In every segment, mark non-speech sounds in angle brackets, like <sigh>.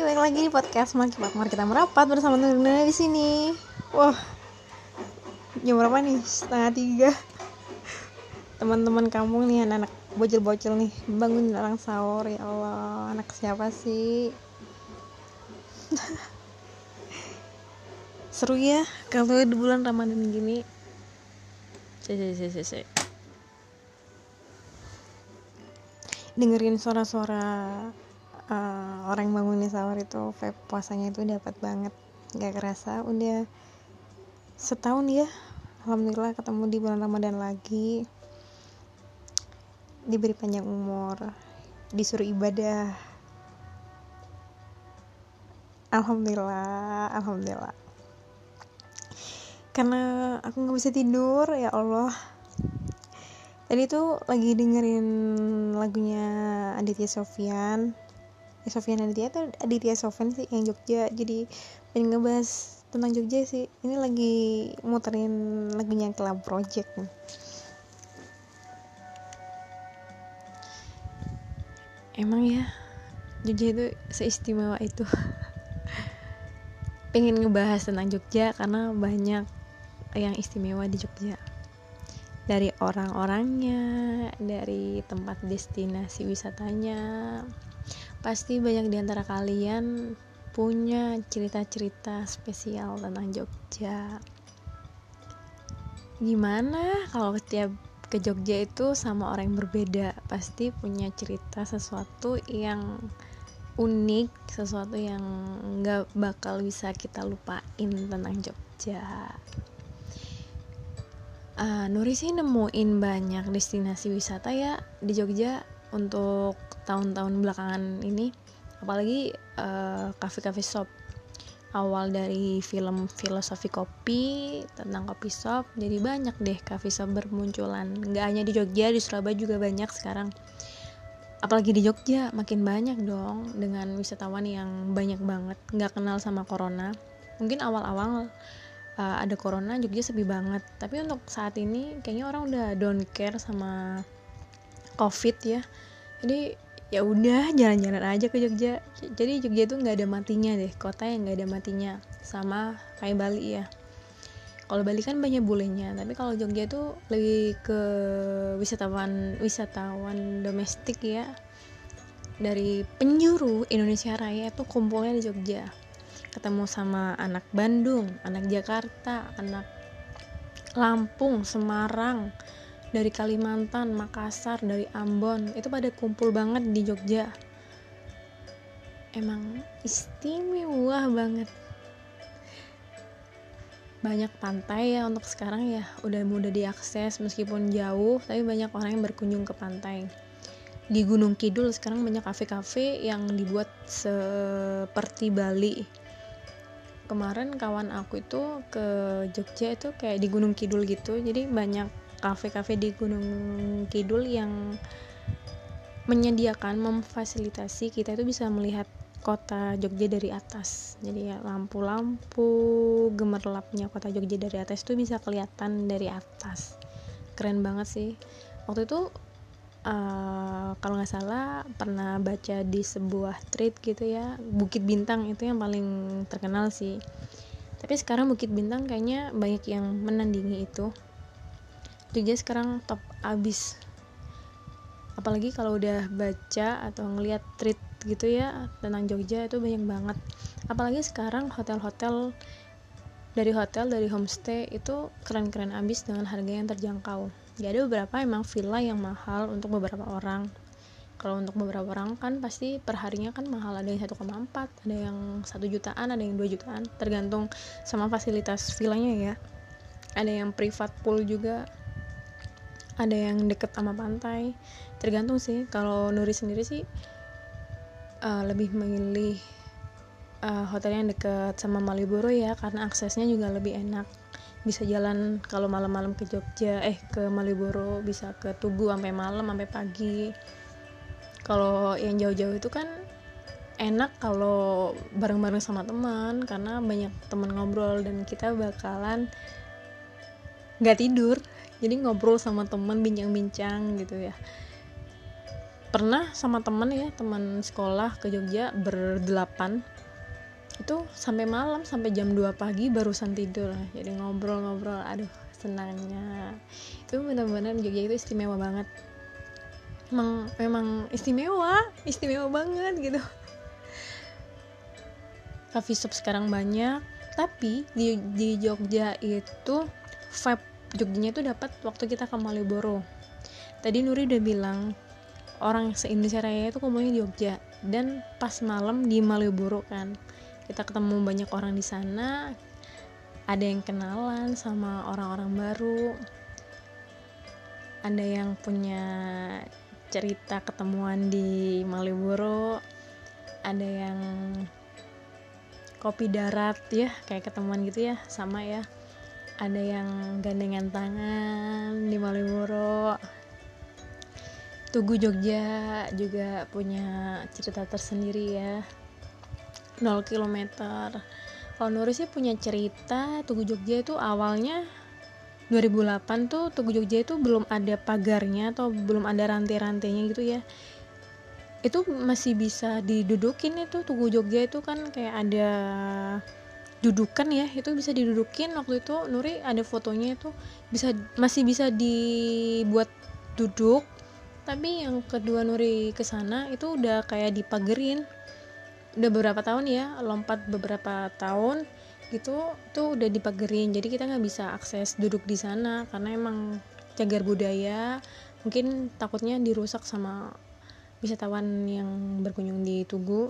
Hai, balik lagi di podcast Maki Mari kita merapat bersama Nurina di sini. Wah, jam berapa nih? Setengah tiga. Teman-teman kampung nih, anak-anak bocil-bocil nih, bangun orang sahur ya Allah. Anak siapa sih? <laughs> Seru ya kalau di bulan Ramadan gini. Cek, cek. dengerin suara-suara uh, orang bangun sahur itu vape puasanya itu dapat banget. Nggak kerasa udah setahun ya alhamdulillah ketemu di bulan ramadan lagi. Diberi panjang umur disuruh ibadah. Alhamdulillah alhamdulillah. Karena aku nggak bisa tidur ya Allah. Tadi tuh lagi dengerin lagunya Aditya Sofyan. ya Sofian Aditya itu Aditya Sofyan sih yang Jogja. Jadi pengen ngebahas tentang Jogja sih. Ini lagi muterin lagunya Club Project emang ya Jogja itu seistimewa itu. <laughs> Pengen ngebahas tentang Jogja karena banyak yang istimewa di Jogja. Dari orang-orangnya dari tempat destinasi wisatanya Pasti banyak di antara kalian punya cerita-cerita spesial tentang Jogja. Gimana kalau setiap ke Jogja itu sama orang yang berbeda? Pasti punya cerita sesuatu yang unik, sesuatu yang nggak bakal bisa kita lupain tentang Jogja. Uh, Nuri sih nemuin banyak destinasi wisata ya di Jogja untuk tahun-tahun belakangan ini apalagi uh, cafe-cafe shop. Awal dari film filosofi kopi tentang kopi shop jadi banyak deh cafe shop bermunculan. Nggak hanya di Jogja di Surabaya juga banyak sekarang. Apalagi di Jogja makin banyak dong dengan wisatawan yang banyak banget nggak kenal sama corona. Mungkin awal-awal uh, ada corona Jogja sepi banget. Tapi untuk saat ini kayaknya orang udah don't care sama covid ya. Jadi ya udah jalan-jalan aja ke Jogja. Jadi Jogja itu nggak ada matinya deh. Kota yang nggak ada matinya. Sama kayak Bali ya. Kalau Bali kan banyak bulenya. Tapi kalau Jogja itu lebih ke wisatawan wisatawan domestik ya. Dari penjuru Indonesia Raya itu kumpulnya di Jogja. Ketemu sama anak Bandung anak Jakarta anak Lampung Semarang dari Kalimantan, Makassar, dari Ambon itu pada kumpul banget di Jogja. Emang istimewa banget. Banyak pantai ya untuk sekarang ya udah mudah diakses meskipun jauh tapi banyak orang yang berkunjung ke pantai. Di Gunung Kidul sekarang banyak kafe-kafe yang dibuat seperti Bali. Kemarin kawan aku itu ke Jogja itu kayak di Gunung Kidul gitu jadi banyak kafe-kafe di Gunung Kidul yang menyediakan memfasilitasi kita itu bisa melihat kota Jogja dari atas. Jadi ya lampu-lampu gemerlapnya kota Jogja dari atas itu bisa kelihatan dari atas. Keren banget sih. Waktu itu uh, kalau nggak salah pernah baca di sebuah tweet gitu ya Bukit Bintang itu yang paling terkenal sih. Tapi sekarang Bukit Bintang kayaknya banyak yang menandingi itu Jogja sekarang top abis. Apalagi kalau udah baca atau ngeliat tweet gitu ya tentang Jogja itu banyak banget. Apalagi sekarang hotel-hotel dari hotel dari homestay itu keren-keren abis dengan harga yang terjangkau. Ya ada beberapa emang villa yang mahal untuk beberapa orang. Kalau untuk beberapa orang kan pasti perharinya kan mahal. Ada yang 1,4 ada yang satu jutaan ada yang 2 jutaan. Tergantung sama fasilitas villanya ya. Ada yang privat pool juga ada yang deket sama pantai. Tergantung sih kalau Nuri sendiri sih uh, lebih memilih uh, hotel yang deket sama Malioboro ya karena aksesnya juga lebih enak. Bisa jalan kalau malam-malam ke Jogja eh ke Malioboro bisa ke Tugu sampai malam sampai pagi. Kalau yang jauh-jauh itu kan enak kalau bareng-bareng sama teman karena banyak teman ngobrol dan kita bakalan nggak tidur jadi ngobrol sama temen bincang-bincang gitu ya. Pernah sama temen ya teman sekolah ke Jogja berdelapan. Itu sampai malam sampai jam 2 pagi barusan tidur. Jadi ngobrol-ngobrol aduh senangnya. Itu benar-benar Jogja itu istimewa banget. Memang memang istimewa istimewa banget gitu. Coffee shop sekarang banyak tapi di di Jogja itu vibe Jogjanya itu dapat waktu kita ke Malioboro. Tadi Nuri udah bilang orang se-Indonesia Raya itu kumpulnya di Jogja. Dan pas malam di Malioboro kan kita ketemu banyak orang di sana ada yang kenalan sama orang-orang baru ada yang punya cerita ketemuan di Malioboro ada yang kopi darat ya kayak ketemuan gitu ya sama ya ada yang gandengan tangan di Malioboro. Tugu Jogja juga punya cerita tersendiri ya. 0 km kalau Nuri sih punya cerita Tugu Jogja itu awalnya 2008 tuh Tugu Jogja itu belum ada pagarnya atau belum ada rantai-rantainya gitu ya. Itu masih bisa didudukin itu Tugu Jogja itu kan kayak ada dudukan ya itu bisa didudukin. Waktu itu Nuri ada fotonya itu bisa masih bisa dibuat duduk. Tapi yang kedua Nuri ke sana itu udah kayak dipagerin. Udah beberapa tahun ya lompat beberapa tahun gitu tuh udah dipagerin. Jadi kita nggak bisa akses duduk di sana karena emang cagar budaya. Mungkin takutnya dirusak sama wisatawan yang berkunjung di Tugu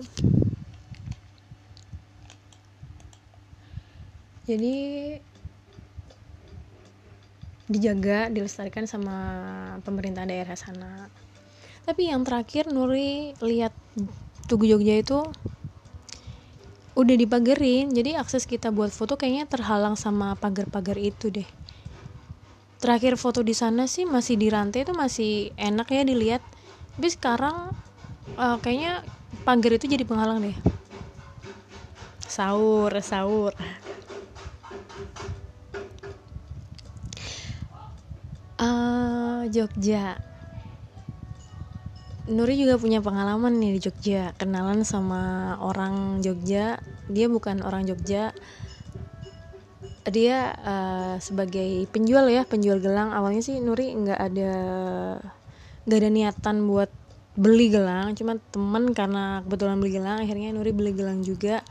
jadi dijaga dilestarikan sama pemerintah daerah sana. Tapi yang terakhir Nuri lihat Tugu Jogja itu udah dipagerin. Jadi akses kita buat foto kayaknya terhalang sama pagar-pagar itu deh. Terakhir foto di sana sih masih di rantai itu masih enak ya dilihat. Tapi sekarang uh, kayaknya pagar itu jadi penghalang deh. Sahur sahur uh, Jogja. Nuri juga punya pengalaman nih di Jogja. Kenalan sama orang Jogja. Dia bukan orang Jogja. Dia uh, sebagai penjual ya penjual gelang. Awalnya sih Nuri nggak ada nggak ada niatan buat beli gelang. Cuma temen karena kebetulan beli gelang akhirnya Nuri beli gelang juga.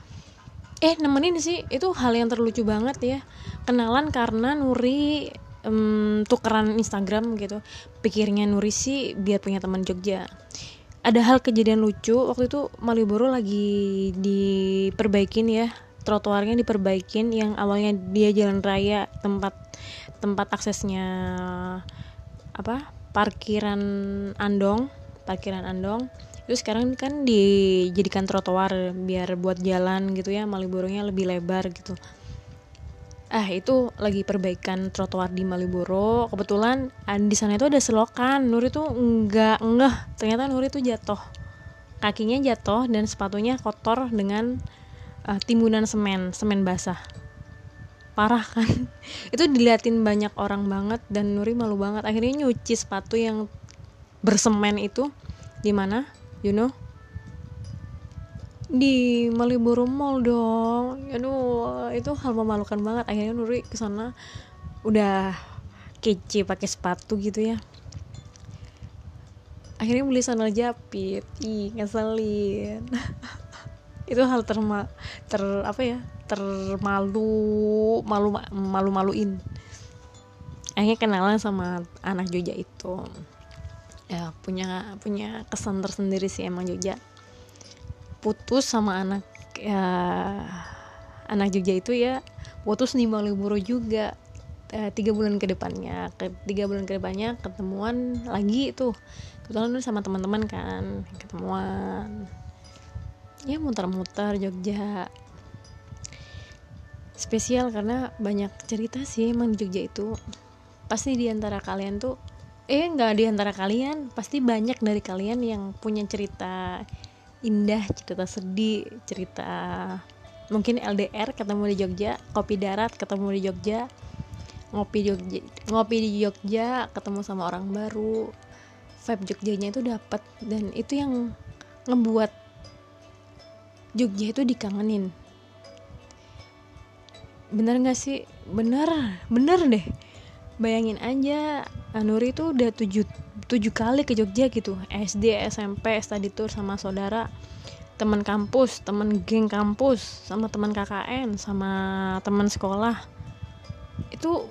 Eh nemenin sih. Itu hal yang terlucu banget ya. Kenalan karena Nuri um, tukeran Instagram gitu. Pikirnya Nuri sih biar punya teman Jogja. Ada hal kejadian lucu waktu itu Malioboro lagi diperbaikin ya. Trotoarnya diperbaikin yang awalnya dia jalan raya tempat tempat aksesnya apa parkiran Andong parkiran Andong. Itu sekarang kan dijadikan trotoar biar buat jalan gitu ya Malioboro-nya lebih lebar gitu ah itu lagi perbaikan trotoar di Malioboro. Kebetulan di sana itu ada selokan. Nuri tuh nggak ngeh. Ternyata Nuri tuh jatuh. Kakinya jatuh dan sepatunya kotor dengan uh, timbunan semen semen basah. Parah kan? <laughs> Itu diliatin banyak orang banget dan Nuri malu banget. Akhirnya nyuci sepatu yang bersemen itu. Di mana? You know di Malioboro Mall dong. Aduh itu hal memalukan banget. Akhirnya Nuri ke sana udah kece pakai sepatu gitu ya. Akhirnya beli sandal japit. Ih ngeselin. <laughs> Itu hal terma ter apa ya termalu malu malu maluin akhirnya kenalan sama anak Jogja itu. Ya punya punya kesan tersendiri sih emang Jogja putus sama anak ya anak Jogja itu ya putus di Malioboro juga. E, tiga bulan ke depannya tiga bulan ke depannya ketemuan lagi tuh kebetulan sama teman-teman kan ketemuan. Ya muter-muter Jogja. Spesial karena banyak cerita sih emang di Jogja itu. Pasti di antara kalian tuh eh nggak di antara kalian pasti banyak dari kalian yang punya cerita indah cerita sedih cerita mungkin LDR ketemu di Jogja kopi darat ketemu di Jogja ngopi Jogja ngopi di Jogja ketemu sama orang baru. Vibe Jogjanya itu dapat dan itu yang ngebuat Jogja itu dikangenin. Bener gak sih? Bener bener deh bayangin aja Nuri tuh udah tujuh tujuh kali ke Jogja gitu. SD SMP study tour sama saudara teman kampus teman geng kampus sama teman KKN sama teman sekolah. Itu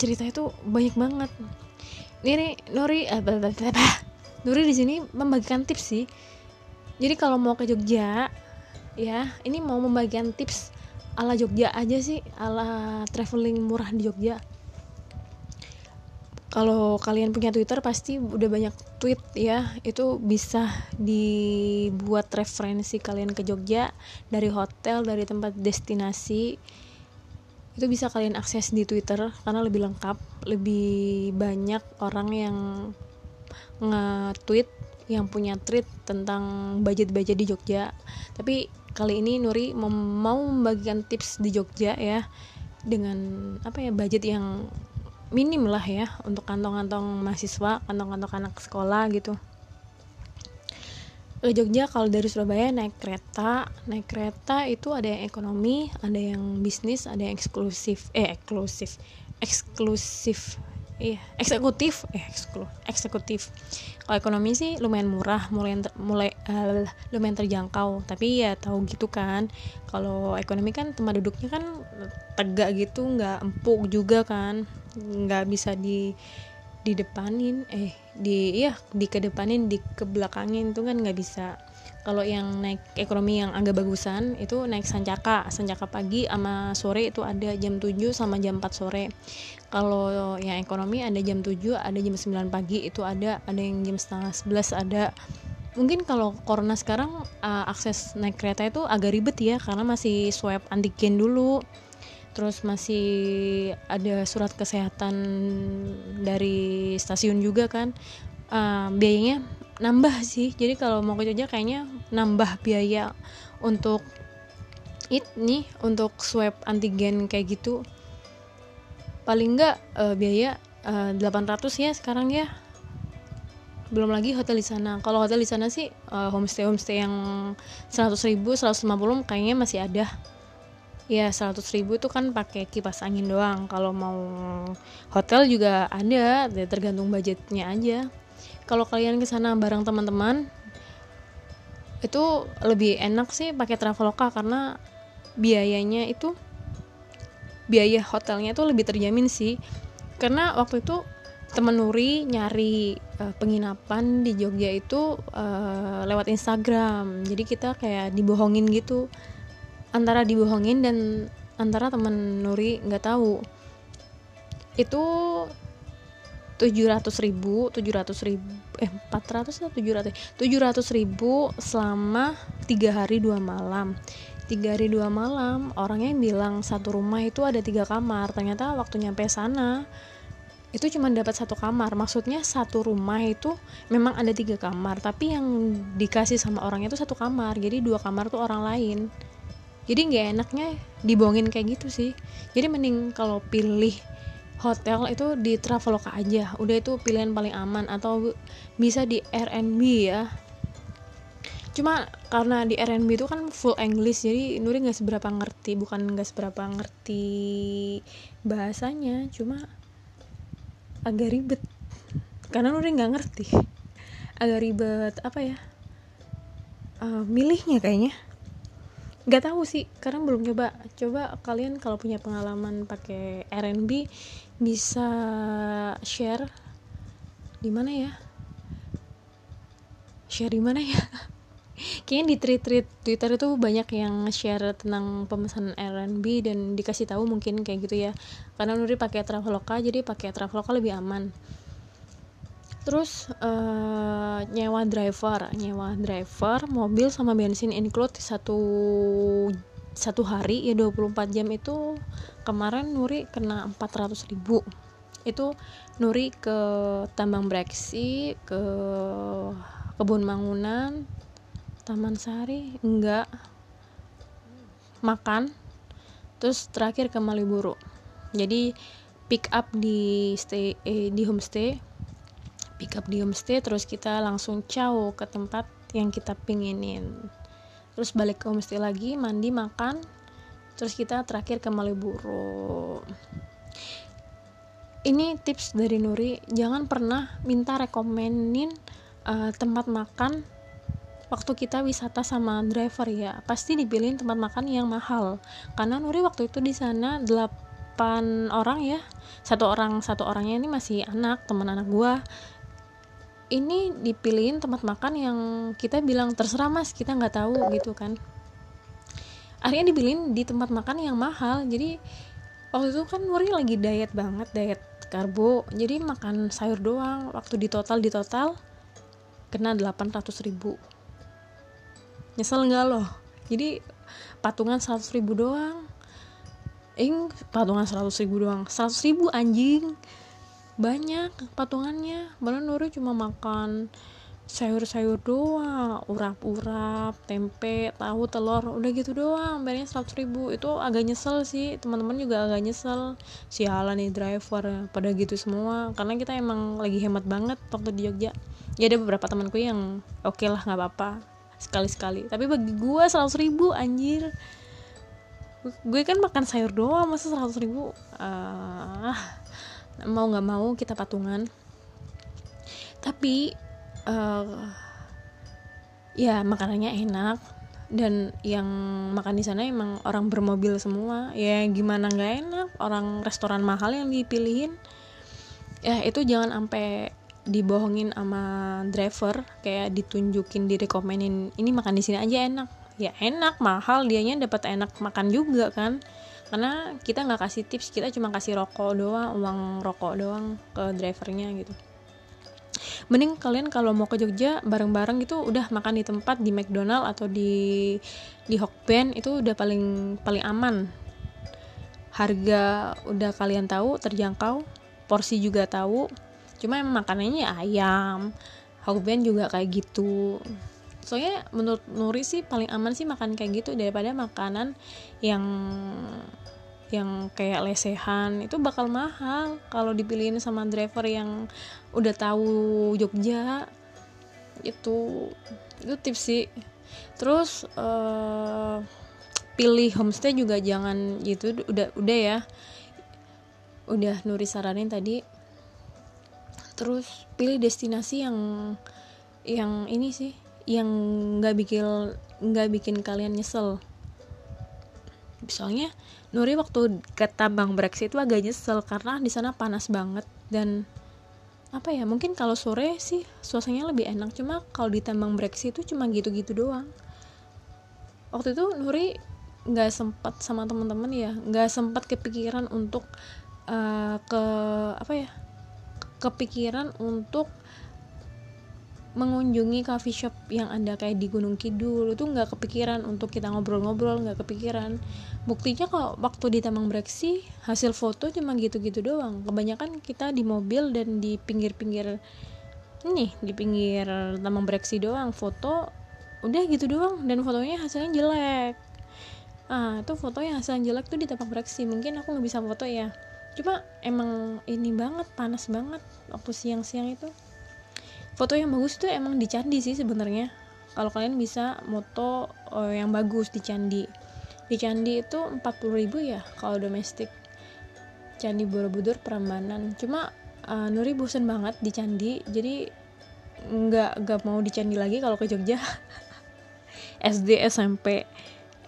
cerita itu banyak banget. Ini Nuri eh, Nuri di sini membagikan tips sih. Jadi kalau mau ke Jogja ya ini mau membagikan tips ala Jogja aja sih ala traveling murah di Jogja kalau kalian punya Twitter pasti udah banyak tweet ya. Itu bisa dibuat referensi kalian ke Jogja dari hotel dari tempat destinasi. Itu bisa kalian akses di Twitter karena lebih lengkap lebih banyak orang yang nge-tweet yang punya tweet tentang budget-budget di Jogja. Tapi kali ini Nuri mau membagikan tips di Jogja ya dengan apa ya budget yang minim lah ya untuk kantong-kantong mahasiswa, kantong-kantong anak sekolah gitu. Ke Jogja kalau dari Surabaya naik kereta, naik kereta itu ada yang ekonomi, ada yang bisnis, ada yang eksklusif, eh eksklusif, eksklusif. Iya eksekutif. Eh eksklu, eksekutif. Kalau ekonomi sih lumayan murah mulai mulai uh, lumayan terjangkau. Tapi ya tahu gitu kan kalau ekonomi kan tempat duduknya kan tegak gitu nggak empuk juga kan nggak bisa di di depanin eh di ya di kedepanin di kebelakangin tuh kan nggak bisa. Kalau yang naik ekonomi yang agak bagusan itu naik sancaka. Sancaka pagi sama sore itu ada jam 7 sama jam 4 sore. Kalau yang ekonomi ada jam 7 ada jam 9 pagi itu ada. Ada yang jam setengah 11 ada. Mungkin kalau corona sekarang uh, akses naik kereta itu agak ribet ya karena masih swab antigen dulu terus masih ada surat kesehatan dari stasiun juga kan. Uh, biayanya nambah sih. Jadi kalau mau ke Jogja kayaknya nambah biaya untuk it nih untuk swab antigen kayak gitu. Paling enggak uh, biaya uh, eh, 800 ya sekarang ya. Belum lagi hotel di sana. Kalau hotel di sana sih uh, homestay homestay yang 100 ribu 150 kayaknya masih ada ya 100 ribu itu kan pakai kipas angin doang. Kalau mau hotel juga ada tergantung budgetnya aja. Kalau kalian ke sana bareng teman-teman itu lebih enak sih pakai traveloka karena biayanya itu biaya hotelnya itu lebih terjamin sih. Karena waktu itu temen Nuri nyari uh, penginapan di Jogja itu uh, lewat Instagram. Jadi kita kayak dibohongin gitu antara dibohongin dan antara temen Nuri nggak tahu. Itu tujuh ratus ribu tujuh ratus ribu eh empat ratus atau tujuh ratus? Tujuh ratus ribu selama tiga hari dua malam. Tiga hari dua malam orangnya bilang satu rumah itu ada tiga kamar ternyata waktu nyampe sana itu cuma dapat satu kamar. Maksudnya satu rumah itu memang ada tiga kamar tapi yang dikasih sama orangnya itu satu kamar jadi dua kamar tuh orang lain jadi nggak enaknya dibohongin kayak gitu sih. Jadi mending kalau pilih hotel itu di Traveloka aja. Udah itu pilihan paling aman atau bisa di Airbnb ya. Cuma karena di Airbnb itu kan full English jadi Nuri nggak seberapa ngerti bukan nggak seberapa ngerti bahasanya cuma agak ribet. Karena Nuri nggak ngerti. Agak ribet apa ya uh, milihnya kayaknya nggak tahu sih karena belum coba coba kalian kalau punya pengalaman pakai Airbnb bisa share di mana ya? Share di mana ya? <laughs> Kayaknya di tweet tweet Twitter itu banyak yang share tentang pemesanan Airbnb dan dikasih tahu mungkin kayak gitu ya. Karena Nuri pakai Traveloka jadi pakai Traveloka lebih aman terus uh, nyewa driver. Nyewa driver mobil sama bensin include satu satu hari ya 24 jam itu kemarin Nuri kena 400 ribu. Itu Nuri ke Tambang Breksi ke kebun Mangunan Taman Sari enggak. Makan. Terus terakhir ke Maliburu jadi pick up di stay eh, di homestay pick up di homestay terus kita langsung caw ke tempat yang kita pinginin. Terus balik ke homestay lagi mandi makan terus kita terakhir ke Malioboro. Ini tips dari Nuri jangan pernah minta rekomenin uh, tempat makan waktu kita wisata sama driver ya. Pasti dipilih tempat makan yang mahal. Karena Nuri waktu itu di sana 8 orang ya. Satu orang satu orangnya ini masih anak teman anak gua ini dipilihin tempat makan yang kita bilang terserah mas. Kita nggak tahu gitu kan. Akhirnya dipilihin di tempat makan yang mahal. Jadi waktu itu kan Nuri lagi diet banget diet karbo. Jadi makan sayur doang. Waktu di total di total kena 800 ribu. Nyesel nggak loh jadi patungan 100 ribu doang. Ing patungan 100 ribu doang. 100 ribu anjing banyak patungannya. Malah Nuri cuma makan sayur-sayur doang. Urap-urap tempe tahu telur. Udah gitu doang. Bayarnya seratus ribu. Itu agak nyesel sih. Teman-teman juga agak nyesel. Sialan nih driver. Pada gitu semua. Karena kita emang lagi hemat banget waktu di Jogja. Ya ada beberapa temanku yang oke okay lah nggak apa-apa. Sekali-sekali. Tapi bagi gue seratus ribu anjir. Gue kan makan sayur doang. Masa seratus ribu? Uh, mau nggak mau kita patungan. Tapi uh, ya makanannya enak dan yang makan di sana emang orang bermobil semua. Ya gimana nggak enak orang restoran mahal yang dipilihin. Ya itu jangan sampai dibohongin sama driver kayak ditunjukin direkomenin ini makan di sini aja enak. Ya enak mahal dianya dapat enak makan juga kan karena kita nggak kasih tips kita cuma kasih rokok doang uang rokok doang ke drivernya gitu. Mending kalian kalau mau ke Jogja bareng-bareng gitu udah makan di tempat di McDonald atau di di Hokben itu udah paling paling aman. Harga udah kalian tahu terjangkau porsi juga tahu. Cuma emang makanannya ayam Hokben juga kayak gitu soalnya menurut Nuri sih paling aman sih makan kayak gitu daripada makanan yang yang kayak lesehan. Itu bakal mahal kalau dipilihin sama driver yang udah tahu Jogja. Itu itu tips sih. Terus uh, pilih homestay juga jangan gitu. Udah udah ya. Udah Nuri saranin tadi. Terus pilih destinasi yang yang ini sih yang nggak bikin nggak bikin kalian nyesel. Soalnya Nuri waktu ke Tambang Brexit itu agak nyesel karena di sana panas banget dan apa ya mungkin kalau sore sih suasananya lebih enak. Cuma kalau di Tambang Brexit itu cuma gitu-gitu doang. Waktu itu Nuri nggak sempat sama teman-teman ya nggak sempat kepikiran untuk uh, ke apa ya kepikiran untuk mengunjungi coffee shop yang ada kayak di Gunung Kidul. Itu nggak kepikiran untuk kita ngobrol-ngobrol nggak kepikiran. Buktinya kalau waktu di Taman Breksi hasil foto cuma gitu-gitu doang. Kebanyakan kita di mobil dan di pinggir-pinggir ini di pinggir Taman Breksi doang. Foto udah gitu doang. Dan fotonya hasilnya jelek. Ah itu foto yang hasilnya jelek tuh di Taman Breksi. Mungkin aku nggak bisa foto ya. Cuma emang ini banget panas banget waktu siang-siang itu foto yang bagus tuh emang di candi sih sebenarnya. Kalau kalian bisa moto uh, yang bagus di candi. Di candi itu 40.000 ya kalau domestik. Candi Borobudur Prambanan. Cuma uh, Nuri bosen banget di candi jadi nggak nggak mau di candi lagi kalau ke Jogja. <laughs> SD SMP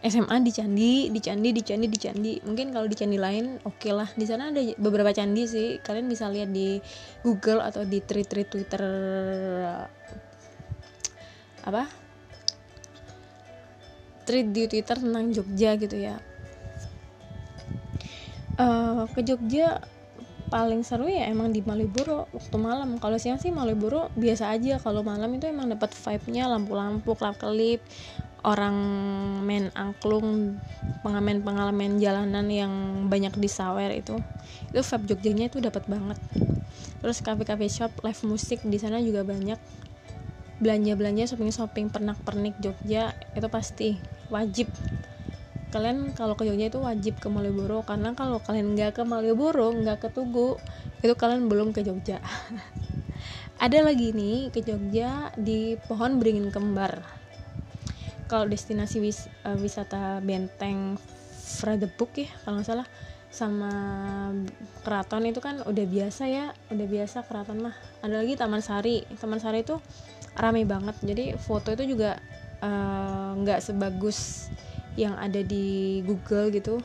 SMA di candi di candi di candi di candi. Mungkin kalau di candi lain oke okay lah. Di sana ada beberapa candi sih. Kalian bisa lihat di Google atau di tweet tweet Twitter apa? Tweet di Twitter tentang Jogja gitu ya. Uh, ke Jogja paling seru ya emang di Malioboro waktu malam. Kalau siang sih Malioboro biasa aja. Kalau malam itu emang dapat vibe-nya lampu-lampu kelap-kelip orang main angklung pengamen-pengamen jalanan yang banyak di sawer itu itu vibe Jogjanya itu dapat banget. Terus cafe-cafe shop live musik di sana juga banyak. Belanja-belanja shopping-shopping pernak-pernik Jogja itu pasti wajib. Kalian kalau ke Jogja itu wajib ke Malioboro karena kalau kalian nggak ke Malioboro nggak ke Tugu itu kalian belum ke Jogja. <laughs> Ada lagi nih ke Jogja di pohon beringin kembar kalau destinasi wis, uh, wisata benteng Fradebuk ya kalau nggak salah sama keraton itu kan udah biasa ya udah biasa keraton mah ada lagi Taman Sari. Taman Sari itu rame banget. Jadi foto itu juga eh, nggak uh, sebagus yang ada di Google gitu.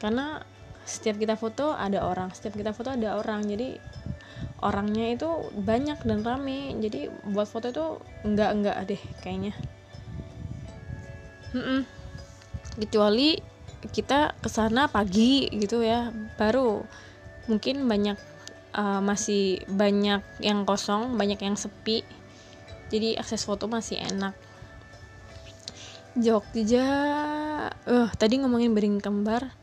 Karena setiap kita foto ada orang setiap kita foto ada orang. Jadi orangnya itu banyak dan rame. Jadi buat foto itu enggak enggak deh kayaknya mm -mm. kecuali kita ke sana pagi gitu ya baru mungkin banyak uh, masih banyak yang kosong banyak yang sepi. Jadi akses foto masih enak. Jogja uh, tadi ngomongin beringin kembar.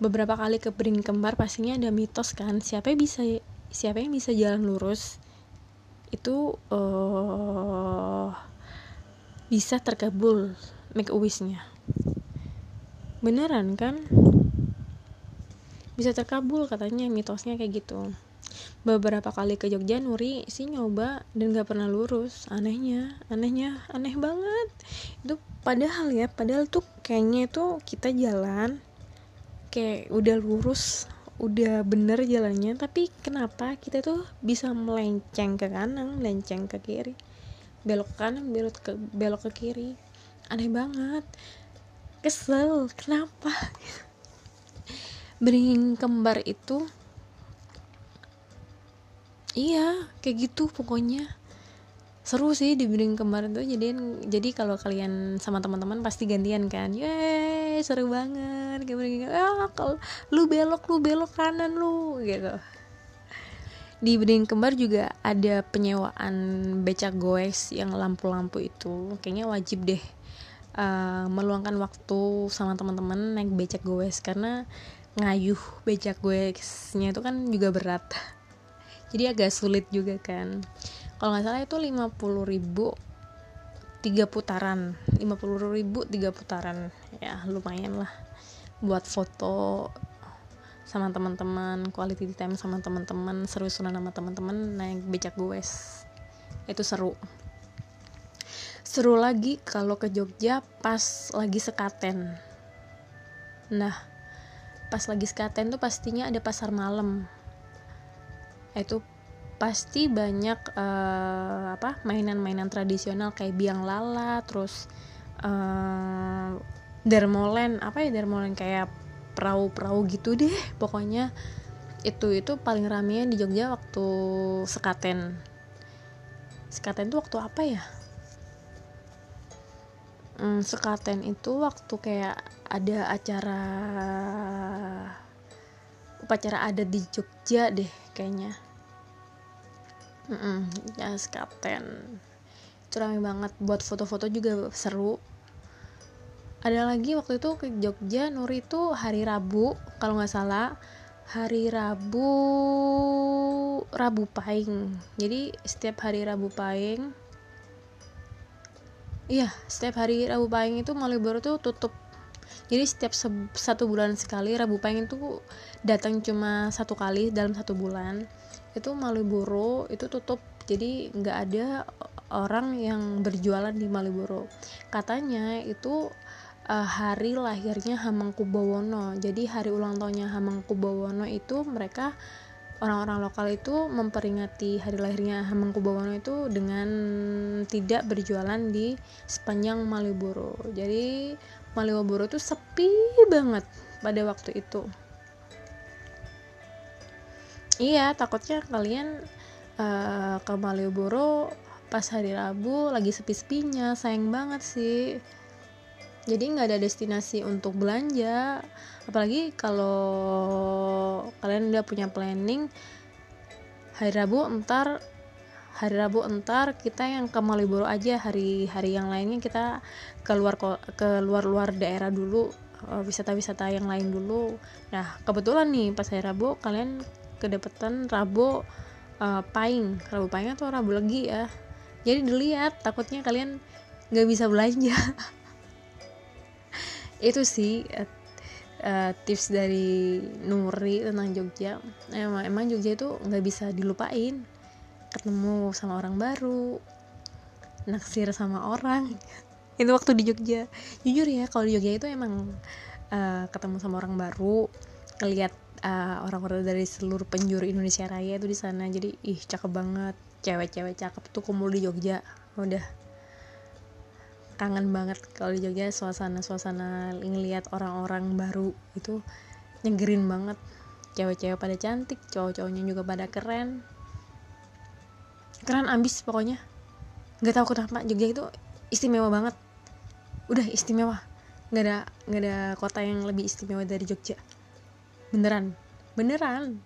Beberapa kali ke beringin kembar pastinya ada mitos kan siapa yang bisa siapa yang bisa jalan lurus? Itu uh, bisa terkabul make a wishnya beneran kan? Bisa terkabul katanya mitosnya kayak gitu. Beberapa kali ke Jogja Nuri sih nyoba dan gak pernah lurus. Anehnya anehnya aneh banget. Itu padahal ya padahal tuh kayaknya itu kita jalan kayak udah lurus udah bener jalannya. Tapi kenapa kita tuh bisa melenceng ke kanan melenceng ke kiri? Belok kanan belok ke belok ke kiri aneh banget. Kesel kenapa? Beringin kembar itu iya kayak gitu pokoknya. Seru sih di beringin kembar itu jadi jadi kalau kalian sama teman-teman pasti gantian kan. Yeay seru banget kayak beringin ah kalau lu belok lu belok kanan lu gitu. Di beringin kembar juga ada penyewaan becak goes yang lampu-lampu itu kayaknya wajib deh uh, meluangkan waktu sama teman-teman naik becak goes karena ngayuh becak goesnya itu kan juga berat. <laughs> Jadi agak sulit juga kan. Kalau nggak salah itu 50 ribu tiga putaran. 50 ribu tiga putaran. Ya lumayan lah buat foto sama teman-teman quality time sama teman-teman seru-seruan sama teman-teman naik becak goes itu seru seru lagi kalau ke Jogja pas lagi sekaten. Nah pas lagi sekaten tuh pastinya ada pasar malam. Itu pasti banyak uh, apa mainan-mainan tradisional kayak biang lala terus uh, dermolen apa ya dermolen kayak perahu-perahu gitu deh. Pokoknya itu itu paling rame di Jogja waktu sekaten. Sekaten tuh waktu apa ya hmm, sekaten itu waktu kayak ada acara upacara adat di Jogja deh kayaknya. Mm ya sekaten. Itu ramai banget. Buat foto-foto juga seru. Ada lagi waktu itu ke Jogja Nuri itu hari Rabu kalau nggak salah. Hari Rabu Rabu Pahing. Jadi setiap hari Rabu Pahing iya setiap hari Rabu Pahing itu Malioboro tuh tutup. Jadi setiap satu bulan sekali Rabu Pahing itu datang cuma satu kali dalam satu bulan. Itu Malioboro itu tutup. Jadi nggak ada orang yang berjualan di Malioboro. Katanya itu uh, hari lahirnya Hamengkubuwono jadi hari ulang tahunnya Hamengkubuwono itu mereka orang-orang lokal itu memperingati hari lahirnya Hamengkubuwono itu dengan tidak berjualan di sepanjang Malioboro. Jadi Malioboro itu sepi banget pada waktu itu. Iya, takutnya kalian uh, ke Malioboro pas hari Rabu lagi sepi-sepinya, sayang banget sih jadi nggak ada destinasi untuk belanja. Apalagi kalau kalian udah punya planning hari Rabu entar hari Rabu entar kita yang ke Malioboro aja. Hari-hari yang lainnya kita keluar ke luar-luar daerah dulu eh, wisata-wisata yang lain dulu. Nah kebetulan nih pas hari Rabu kalian kedapetan Rabu uh, Paing Rabu Paing atau Rabu lagi ya? Jadi dilihat takutnya kalian nggak bisa belanja <laughs> itu sih uh, tips dari Nuri tentang Jogja. Emang emang Jogja itu nggak bisa dilupain. Ketemu sama orang baru naksir sama orang. <laughs> Itu waktu di Jogja. Jujur ya kalau di Jogja itu emang uh, ketemu sama orang baru ngelihat uh, orang-orang dari seluruh penjuru Indonesia Raya itu di sana. Jadi ih cakep banget. Cewek-cewek cakep tuh kumpul di Jogja. Udah kangen banget kalau di Jogja suasana-suasana ngelihat orang-orang baru itu nyegerin banget. Cewek-cewek pada cantik cowok-cowoknya juga pada keren. Keren ambis pokoknya. Nggak tahu kenapa Jogja itu istimewa banget. Udah istimewa. Nggak ada nggak ada kota yang lebih istimewa dari Jogja. Beneran beneran.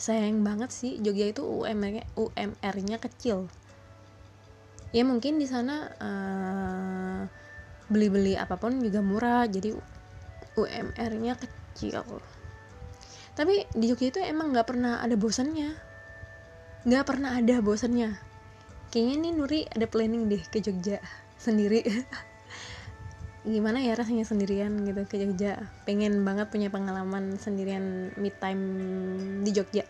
Sayang banget sih Jogja itu UMR-nya UMR-nya kecil ya mungkin di sana uh, beli-beli apa pun juga murah. Jadi UMR-nya kecil. Tapi di Jogja itu emang nggak pernah ada bosannya. Nggak pernah ada bosannya. Kayaknya nih Nuri ada planning deh ke Jogja sendiri. <laughs> Gimana ya rasanya sendirian gitu ke Jogja? Pengen banget punya pengalaman sendirian mid time di Jogja.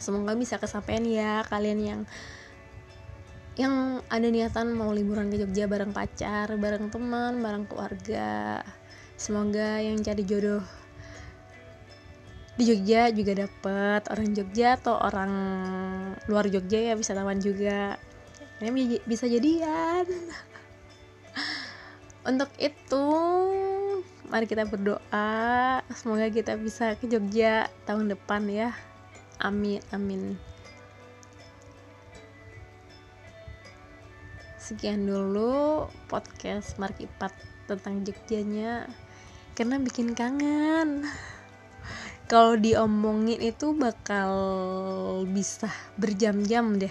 Semoga bisa kesampaian ya kalian yang yang ada niatan mau liburan ke Jogja bareng pacar bareng teman bareng keluarga. Semoga yang cari jodoh di Jogja juga dapet. Orang Jogja atau orang luar Jogja ya bisa wisatawan juga. Ini bisa jadian. <laughs> Untuk itu mari kita berdoa. Semoga kita bisa ke Jogja tahun depan ya. Amin amin sekian dulu podcast Markipat tentang Jogjanya karena bikin kangen. Kalau diomongin itu bakal bisa berjam-jam deh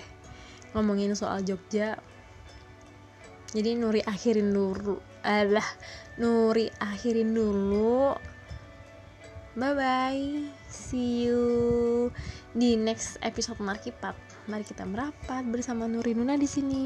ngomongin soal Jogja. Jadi Nuri akhirin dulu. Alah Nuri akhirin dulu. Bye bye see you di next episode Markipat mari kita merapat bersama Nuri Nuna di sini